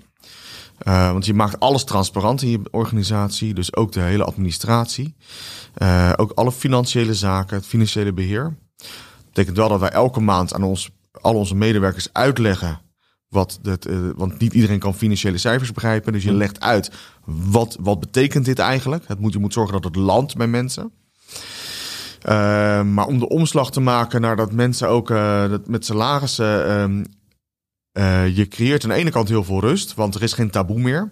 Uh, want je maakt alles transparant in je organisatie, dus ook de hele administratie. Uh, ook alle financiële zaken, het financiële beheer. Dat betekent wel dat wij elke maand aan ons, al onze medewerkers uitleggen wat het, uh, want niet iedereen kan financiële cijfers begrijpen. Dus je legt uit wat, wat betekent dit eigenlijk. Het moet, je moet zorgen dat het landt bij mensen. Uh, maar om de omslag te maken naar dat mensen ook uh, dat met salarissen um, uh, je creëert aan de ene kant heel veel rust, want er is geen taboe meer.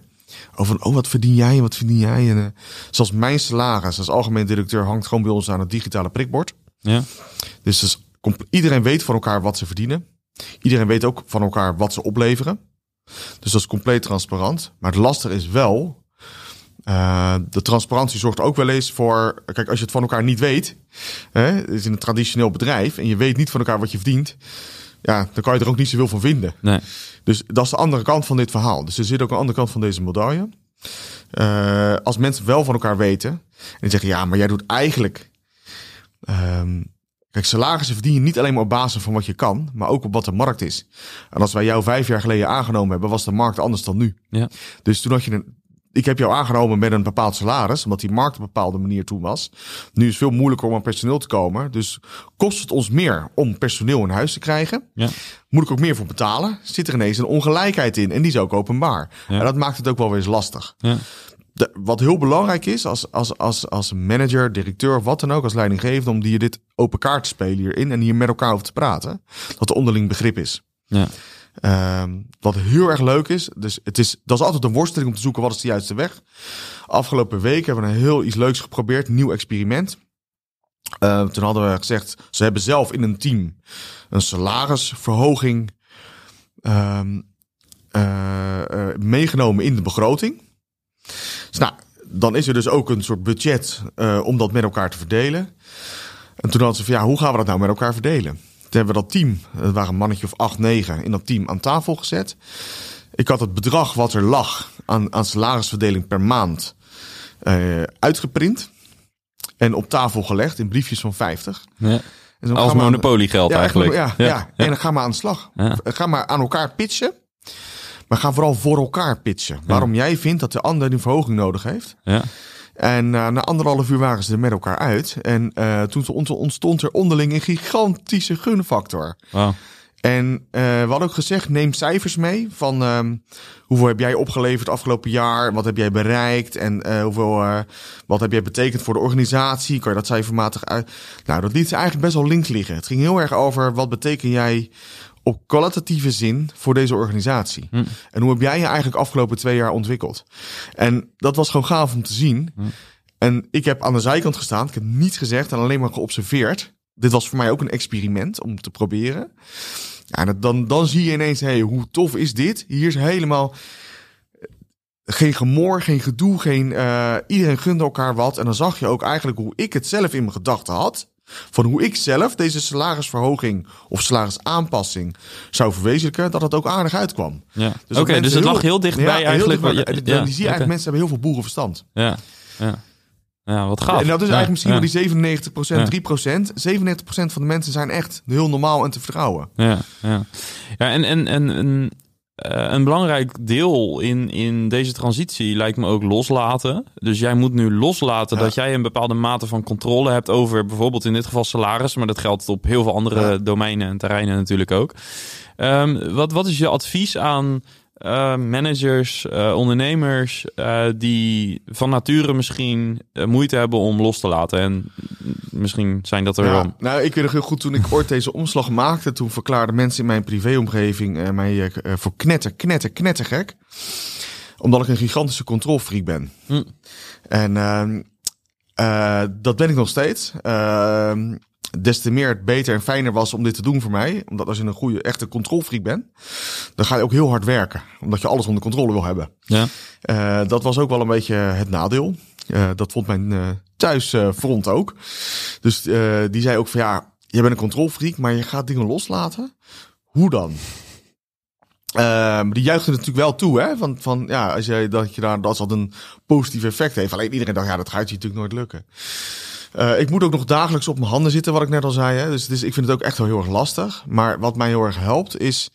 Over, oh, wat verdien jij en wat verdien jij? En, uh, zoals mijn salaris als algemeen directeur hangt gewoon bij ons aan het digitale prikbord. Ja. Dus, dus iedereen weet van elkaar wat ze verdienen. Iedereen weet ook van elkaar wat ze opleveren. Dus dat is compleet transparant. Maar het lastige is wel, uh, de transparantie zorgt ook wel eens voor. Kijk, als je het van elkaar niet weet, hè, is in een traditioneel bedrijf en je weet niet van elkaar wat je verdient, ja, dan kan je er ook niet zoveel van vinden. Nee. Dus dat is de andere kant van dit verhaal. Dus er zit ook een andere kant van deze medaille. Uh, als mensen wel van elkaar weten en zeggen ja, maar jij doet eigenlijk. Um, kijk, salarissen verdien je niet alleen maar op basis van wat je kan, maar ook op wat de markt is. En als wij jou vijf jaar geleden aangenomen hebben, was de markt anders dan nu. Ja. Dus toen had je een ik heb jou aangenomen met een bepaald salaris, omdat die markt op een bepaalde manier toen was. Nu is het veel moeilijker om aan personeel te komen. Dus kost het ons meer om personeel in huis te krijgen. Ja. Moet ik ook meer voor betalen? Zit er ineens een ongelijkheid in en die is ook openbaar. Ja. En dat maakt het ook wel weer eens lastig. Ja. De, wat heel belangrijk is als, als, als, als manager, directeur of wat dan ook, als leidinggevende, om die dit open kaart te spelen hierin en hier met elkaar over te praten, dat er onderling begrip is. Ja. Um, wat heel erg leuk is, dus het is, dat is altijd een worsteling om te zoeken wat is de juiste weg. Afgelopen week hebben we een heel iets leuks geprobeerd, nieuw experiment. Uh, toen hadden we gezegd, ze hebben zelf in een team een salarisverhoging um, uh, uh, meegenomen in de begroting. Dus nou, dan is er dus ook een soort budget om dat met elkaar te verdelen. En toen hadden ze van ja, hoe gaan we dat nou met elkaar verdelen? Toen hebben we dat team, het waren een mannetje of acht, negen, in dat team aan tafel gezet. Ik had het bedrag wat er lag aan, aan salarisverdeling per maand uh, uitgeprint. En op tafel gelegd in briefjes van 50. Ja. En Als monopoliegeld ja, eigenlijk. Ja, ja, ja, en dan gaan we aan de slag. Ga maar aan elkaar pitchen. Maar ga vooral voor elkaar pitchen. Waarom jij vindt dat de ander een verhoging nodig heeft. Ja. En uh, na anderhalf uur waren ze er met elkaar uit. En uh, toen ontstond er onderling een gigantische gunfactor. Wow. En uh, we hadden ook gezegd, neem cijfers mee van uh, hoeveel heb jij opgeleverd afgelopen jaar, wat heb jij bereikt en uh, hoeveel, uh, wat heb jij betekend voor de organisatie, kan je dat cijfermatig uit... Nou, dat liet ze eigenlijk best wel links liggen. Het ging heel erg over wat beteken jij op kwalitatieve zin voor deze organisatie. Hm. En hoe heb jij je eigenlijk afgelopen twee jaar ontwikkeld? En dat was gewoon gaaf om te zien. Hm. En ik heb aan de zijkant gestaan, ik heb niets gezegd en alleen maar geobserveerd. Dit was voor mij ook een experiment om te proberen. Ja, dan, dan zie je ineens, hey, hoe tof is dit? Hier is helemaal geen gemor, geen gedoe, geen, uh, iedereen gunde elkaar wat. En dan zag je ook eigenlijk hoe ik het zelf in mijn gedachten had. Van hoe ik zelf deze salarisverhoging of salarisaanpassing zou verwezenlijken, dat het ook aardig uitkwam. Ja. Dus okay, dus het lag heel dichtbij ja, eigenlijk. Heel dichtbij, ja, die zie je eigenlijk, mensen hebben heel veel boerenverstand. Ja, ja. Ja, wat gaaf. En dat is eigenlijk misschien wel die 97%, 3%. 97% van de mensen zijn echt heel normaal en te vertrouwen. Ja, ja. ja en, en, en, en een belangrijk deel in, in deze transitie lijkt me ook loslaten. Dus jij moet nu loslaten Ja. dat jij een bepaalde mate van controle hebt over bijvoorbeeld in dit geval salaris, maar dat geldt op heel veel andere Ja. domeinen en terreinen natuurlijk ook. Ehm, wat, wat is je advies aan eh, managers, eh, ondernemers eh, die van nature misschien moeite hebben om los te laten? En misschien zijn dat er wel. Ja, nou, ik weet nog heel goed, toen ik ooit deze omslag maakte, toen verklaarden mensen in mijn privéomgeving mij voor knetter, knetter, knettergek. Omdat ik een gigantische controlfreak ben. Hm. En eh, dat ben ik nog steeds. Ehm, des te meer het beter en fijner was om dit te doen voor mij. Omdat als je een goede, echte controlfreak bent, dan ga je ook heel hard werken. Omdat je alles onder controle wil hebben. Ja. Eh, dat was ook wel een beetje het nadeel. Eh, dat vond mijn thuisfront ook. Dus die zei ook van ja, je bent een controlfreak, maar je gaat dingen loslaten. Hoe dan? Ehm, die juichten natuurlijk wel toe, hè? Van, van ja, als je dat je daar dat een positief effect heeft. Alleen iedereen dacht, ja, dat gaat je natuurlijk nooit lukken. Eh, ik moet ook nog dagelijks op mijn handen zitten, wat ik net al zei. Hè? Dus, ik vind het ook echt wel heel erg lastig. Maar wat mij heel erg helpt, is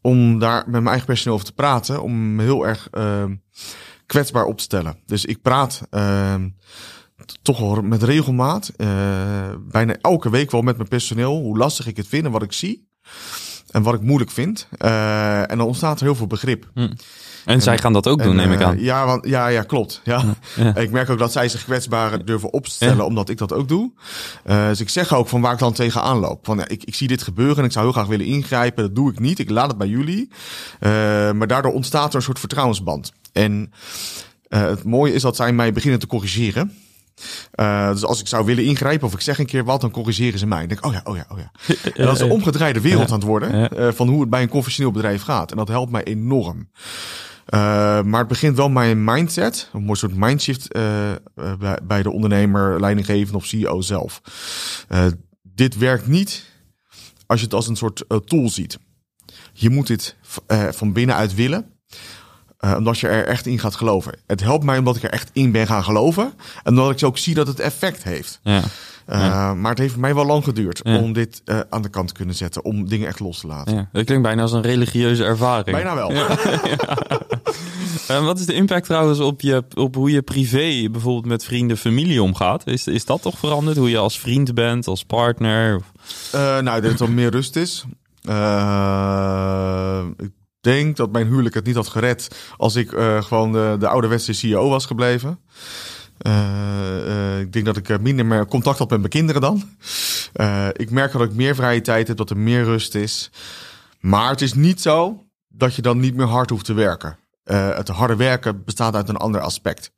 om daar met mijn eigen personeel over te praten. Om heel erg ehm, kwetsbaar op te stellen. Dus ik praat ehm, toch wel met regelmaat. eh, bijna elke week wel met mijn personeel. Hoe lastig ik het vind en wat ik zie. En wat ik moeilijk vind. Eh, en dan ontstaat er heel veel begrip. En zij gaan dat ook doen, En, neem ik eh, aan. Ja, want, ja, ja, klopt. Ja. Ja. Ik merk ook dat zij zich kwetsbaar durven op te stellen, Ja. omdat ik dat ook doe. Eh, dus ik zeg ook van waar ik dan tegenaan loop. Van, ik, ik zie dit gebeuren en ik zou heel graag willen ingrijpen. Dat doe ik niet. Ik laat het bij jullie. Maar daardoor ontstaat er een soort vertrouwensband. En het mooie is dat zij mij beginnen te corrigeren. Eh, dus als ik zou willen ingrijpen of ik zeg een keer wat, dan corrigeren ze mij. Dan denk ik, oh ja, oh ja, oh ja. En dat is een omgedraaide wereld aan het worden eh, van hoe het bij een conventioneel bedrijf gaat. En dat helpt mij enorm. Eh, maar het begint wel een mindset, een mooi soort mindshift bij, bij de ondernemer, leidinggevende of CEO zelf. Dit werkt niet als je het als een soort tool ziet. Je moet dit van binnenuit willen. Eh, omdat je er echt in gaat geloven. Het helpt mij omdat ik er echt in ben gaan geloven. En omdat ik ook zie dat het effect heeft. Ja. Uh, Maar het heeft mij wel lang geduurd Ja. om dit uh, aan de kant te kunnen zetten. Om dingen echt los te laten. Ja, dat klinkt bijna als een religieuze ervaring. Bijna wel. En wat is de impact trouwens op, je, op hoe je privé bijvoorbeeld met vrienden, familie omgaat? Is, is dat toch veranderd? Hoe je als vriend bent, als partner? Uh, nou, dat er meer rust is. Uh, ik denk dat mijn huwelijk het niet had gered als ik uh, gewoon de, de ouderwetse CEO was gebleven. Uh, ik denk dat ik minder meer contact had met mijn kinderen dan. Ik merk dat ik meer vrije tijd heb, dat er meer rust is. Maar het is niet zo dat je dan niet meer hard hoeft te werken. Het harde werken bestaat uit een ander aspect.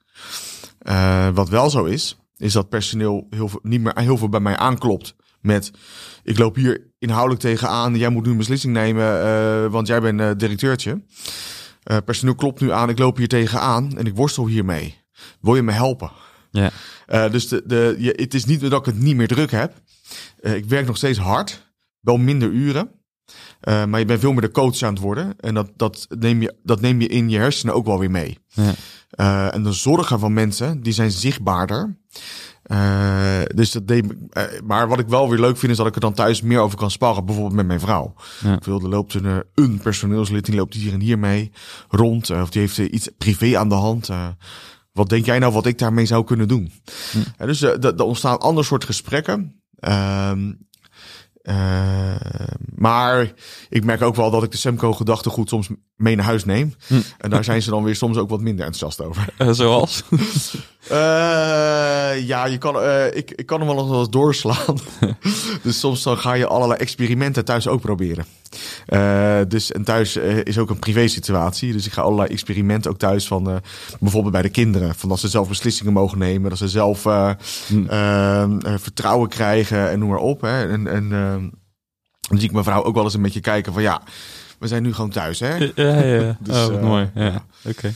Wat wel zo is, is dat personeel heel veel, niet meer heel veel bij mij aanklopt met ik loop hier inhoudelijk tegenaan, jij moet nu een beslissing nemen, uh, want jij bent uh, directeurtje. Uh, personeel klopt nu aan, ik loop hier tegenaan en ik worstel hiermee. Wil je me helpen? Ja. Eh, dus de, de, je, het is niet dat ik het niet meer druk heb. Eh, ik werk nog steeds hard, wel minder uren. Eh, maar je bent veel meer de coach aan het worden. En dat, dat, neem je, dat neem je in je hersenen ook wel weer mee. Ja. Eh, en de zorgen van mensen, die zijn zichtbaarder. Eh, dus dat deed, eh, maar wat ik wel weer leuk vind, is dat ik er dan thuis meer over kan sparren. Bijvoorbeeld met mijn vrouw. Ja. Veel, er loopt een, eh, een personeelslid, die loopt hier en hier mee rond. of die heeft iets privé aan de hand. wat denk jij nou wat ik daarmee zou kunnen doen? Ja, dus er ontstaan ander soort gesprekken. Ehm, eh, maar ik merk ook wel dat ik de Semco gedachtegoed soms mee naar huis neem. En daar zijn ze dan weer soms ook wat minder enthousiast over. Eh, zoals? Eh, ja, je kan, ik, ik kan hem wel nog wel eens doorslaan. dus soms dan ga je allerlei experimenten thuis ook proberen. Eh, dus en thuis eh, is ook een privé situatie. Dus ik ga allerlei experimenten ook thuis van eh, bijvoorbeeld bij de kinderen. Van dat ze zelf beslissingen mogen nemen. Dat ze zelf eh, eh, eh, vertrouwen krijgen en noem maar op. Hè. En, en eh, dan zie ik mijn vrouw ook wel eens een beetje kijken van ja, we zijn nu gewoon thuis. Hè? Ja, ja. Dus, oh, eh, mooi. Ja. ja. Oké.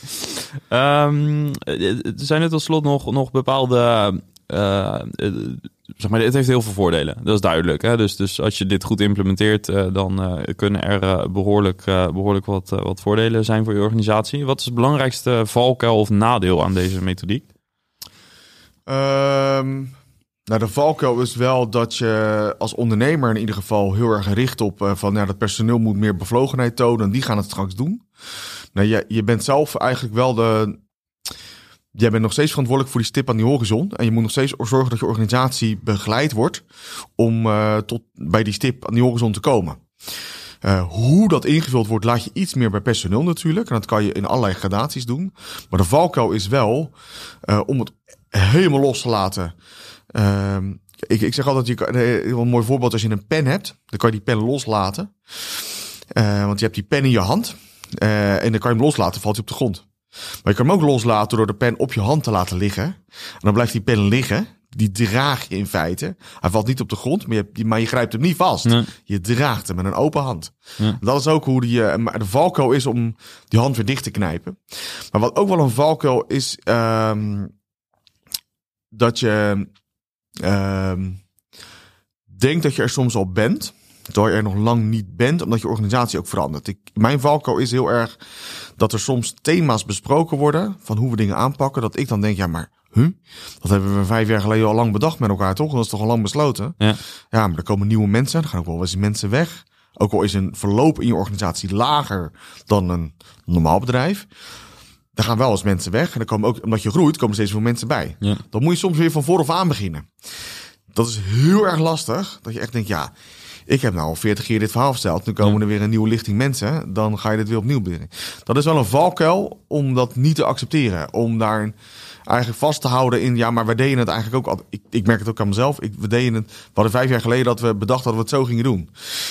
Ehm, eh, zijn er tot slot nog, nog bepaalde... zeg maar, het heeft heel veel voordelen. Dat is duidelijk. Hè? Dus, dus als je dit goed implementeert, eh, dan eh, kunnen er eh, behoorlijk, eh, behoorlijk wat, wat voordelen zijn voor je organisatie. Wat is het belangrijkste valkuil of nadeel aan deze methodiek? Ehm, nou, de valkuil is wel dat je als ondernemer in ieder geval heel erg richt op van ja, dat personeel moet meer bevlogenheid tonen. Die gaan het straks doen. Nou, je, je bent zelf eigenlijk wel de. Jij bent nog steeds verantwoordelijk voor die stip aan die horizon. En je moet nog steeds zorgen dat je organisatie begeleid wordt om eh, tot bij die stip aan die horizon te komen. Eh, hoe dat ingevuld wordt, laat je iets meer bij personeel natuurlijk. En dat kan je in allerlei gradaties doen. Maar de valkuil is wel eh, om het helemaal los te laten. Ehm, ik, ik zeg altijd, je een mooi voorbeeld, als je een pen hebt, dan kan je die pen loslaten. Want je hebt die pen in je hand. en dan kan je hem loslaten, valt hij op de grond. Maar je kan hem ook loslaten door de pen op je hand te laten liggen. En dan blijft die pen liggen. Die draag je in feite. Hij valt niet op de grond, maar je, maar je grijpt hem niet vast. Nee. Je draagt hem met een open hand. Dat is ook hoe die, eh, maar de valkuil is om die hand weer dicht te knijpen. Maar wat ook wel een valkuil is, ehm, dat je ehm, denkt dat je er soms al bent, terwijl je er nog lang niet bent, omdat je organisatie ook verandert. Ik, mijn valkuil is heel erg dat er soms thema's besproken worden van hoe we dingen aanpakken, dat ik dan denk, ja, maar huh? dat hebben we vijf jaar geleden al lang bedacht met elkaar, toch? Dat is toch al lang besloten? Ja. Ja, maar er komen nieuwe mensen, er gaan ook wel eens mensen weg. Ook al is een verloop in je organisatie lager dan een normaal bedrijf. Er gaan wel eens mensen weg. En dan komen ook, omdat je groeit, komen steeds veel mensen bij. Ja. Dan moet je soms weer van vooraf aan beginnen. Dat is heel erg lastig. Dat je echt denkt, ja, ik heb nou al 40 keer dit verhaal verteld. Nu komen er weer een nieuwe lichting mensen. Dan ga je dit weer opnieuw beginnen. Dat is wel een valkuil om dat niet te accepteren. Om daar eigenlijk vast te houden in, ja, maar we deden het eigenlijk ook al. Ik, ik merk het ook aan mezelf. Ik, we deden het, we hadden vijf jaar geleden dat we bedacht dat we het zo gingen doen.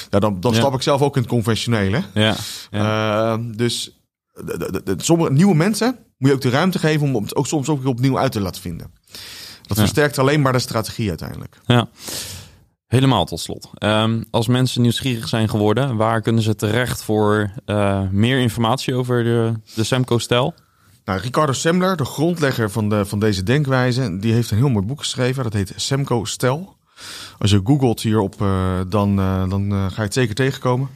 Ja, dan, dan Ja. stap ik zelf ook in het conventionele. Ja. ja. Eh, dus de, de, de- sommige nieuwe mensen moet je ook de ruimte geven om het ook soms ook opnieuw uit te laten vinden. Dat versterkt alleen maar de strategie uiteindelijk. Ja. Helemaal tot slot. Ehm, als mensen nieuwsgierig zijn geworden, waar kunnen ze terecht voor eh, meer informatie over de, de Semco-stijl? Nou, Ricardo Semler, de grondlegger van, de, van deze denkwijze, die heeft een heel mooi boek geschreven. Dat heet Semco Stel. Als je googelt hierop, eh, dan, eh, dan ga je het zeker tegenkomen.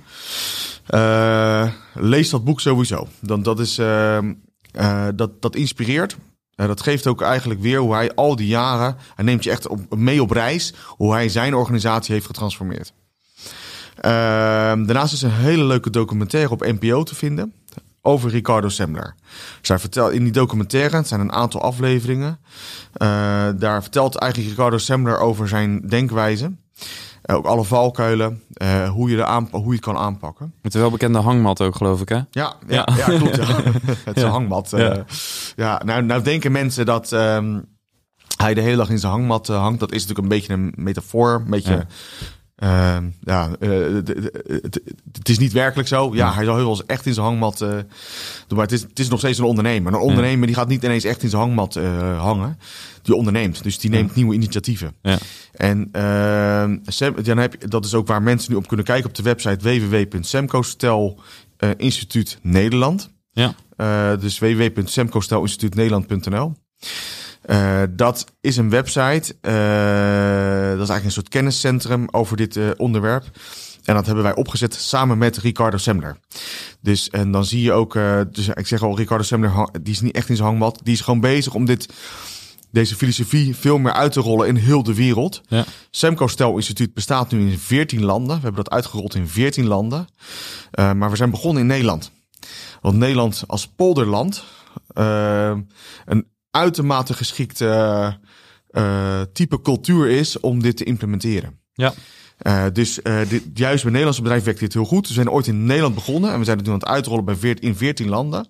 Lees dat boek sowieso. Dan, dat, is, eh, eh, dat, dat inspireert. Eh, dat geeft ook eigenlijk weer hoe hij al die jaren, hij neemt je echt mee op reis, hoe hij zijn organisatie heeft getransformeerd. Eh, daarnaast is een hele leuke documentaire op NPO te vinden over Ricardo Semler. Zij vertelt in die documentaire, het zijn een aantal afleveringen, eh, daar vertelt eigenlijk Ricardo Semler over zijn denkwijze. Eh, ook alle valkuilen, eh, hoe, je de aanpa- hoe je het kan aanpakken. Met de welbekende hangmat ook, geloof ik, hè? Ja, ja, Ja. ja. klopt. Ja. Het is een hangmat. Ja. Ja, nou, nou denken mensen dat ehm, hij de hele dag in zijn hangmat eh, hangt. Dat is natuurlijk een beetje een metafoor. Een beetje, Ja. Ehm, ja, eh, het- is niet werkelijk zo. Ja, hij zal heel wel eens echt in zijn hangmat doen. Maar het is, het is nog steeds een ondernemer. Een ondernemer die gaat niet ineens echt in zijn hangmat eh, hangen. Die onderneemt. Dus die neemt nieuwe initiatieven. Ja. En ehm, Sem- dan heb je, dat is ook waar mensen nu op kunnen kijken op de website www.semcostel Instituut Nederland. Ja. Dus www.semcostelinstituutnederland.nl. Uh, dat is een website. Uh, dat is eigenlijk een soort kenniscentrum over dit uh, onderwerp. En dat hebben wij opgezet samen met Ricardo Semler. Dus en dan zie je ook, dus ik zeg al, Ricardo Semler, die is niet echt in zijn hangmat. Die is gewoon bezig om dit deze filosofie veel meer uit te rollen in heel de wereld. Ja. Semco Stel Instituut bestaat nu in 14 landen. We hebben dat uitgerold in 14 landen. Maar we zijn begonnen in Nederland. Want Nederland als polderland uh, een uitermate geschikte uh, type cultuur is om dit te implementeren. Ja. Uh, dus uh, dit, juist bij Nederlandse bedrijf werkt dit heel goed. We zijn ooit in Nederland begonnen en we zijn het nu aan het uitrollen bij veert, in 14 landen.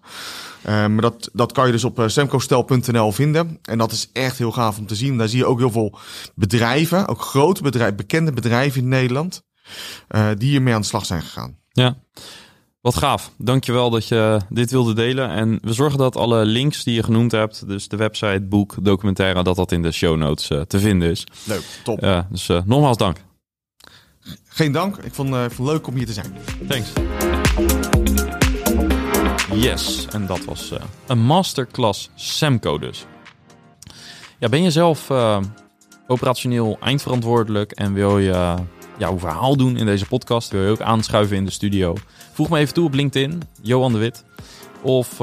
Uh, maar dat, dat kan je dus op semcostel.nl vinden. En dat is echt heel gaaf om te zien. Daar zie je ook heel veel bedrijven, ook grote bedrijven, bekende bedrijven in Nederland, die hiermee aan de slag zijn gegaan. Ja. Wat gaaf. Dankjewel dat je dit wilde delen. En we zorgen dat alle links die je genoemd hebt, dus de website, boek, documentaire, dat dat in de show notes te vinden is. Leuk, top. Ja, dus nogmaals dank. Geen dank. Ik vond, uh, vond het leuk om hier te zijn. Thanks. Yes, en dat was uh, een masterclass Semco dus. Ja, ben je zelf uh, operationeel eindverantwoordelijk en wil je jouw verhaal doen in deze podcast? Wil je ook aanschuiven in de studio? Voeg me even toe op LinkedIn, Johan de Wit. Of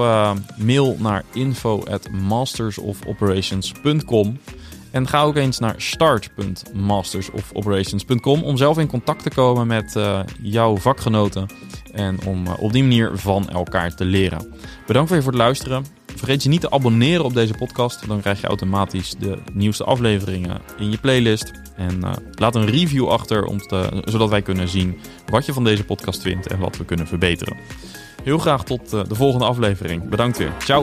mail naar info at mastersofoperations.com. En ga ook eens naar start.mastersofoperations.com om zelf in contact te komen met uh, jouw vakgenoten en om uh, op die manier van elkaar te leren. Bedankt weer voor het luisteren. Vergeet je niet te abonneren op deze podcast, dan krijg je automatisch de nieuwste afleveringen in je playlist. En uh, laat een review achter, om te, zodat wij kunnen zien wat je van deze podcast vindt en wat we kunnen verbeteren. Heel graag tot de volgende aflevering. Bedankt weer. Ciao.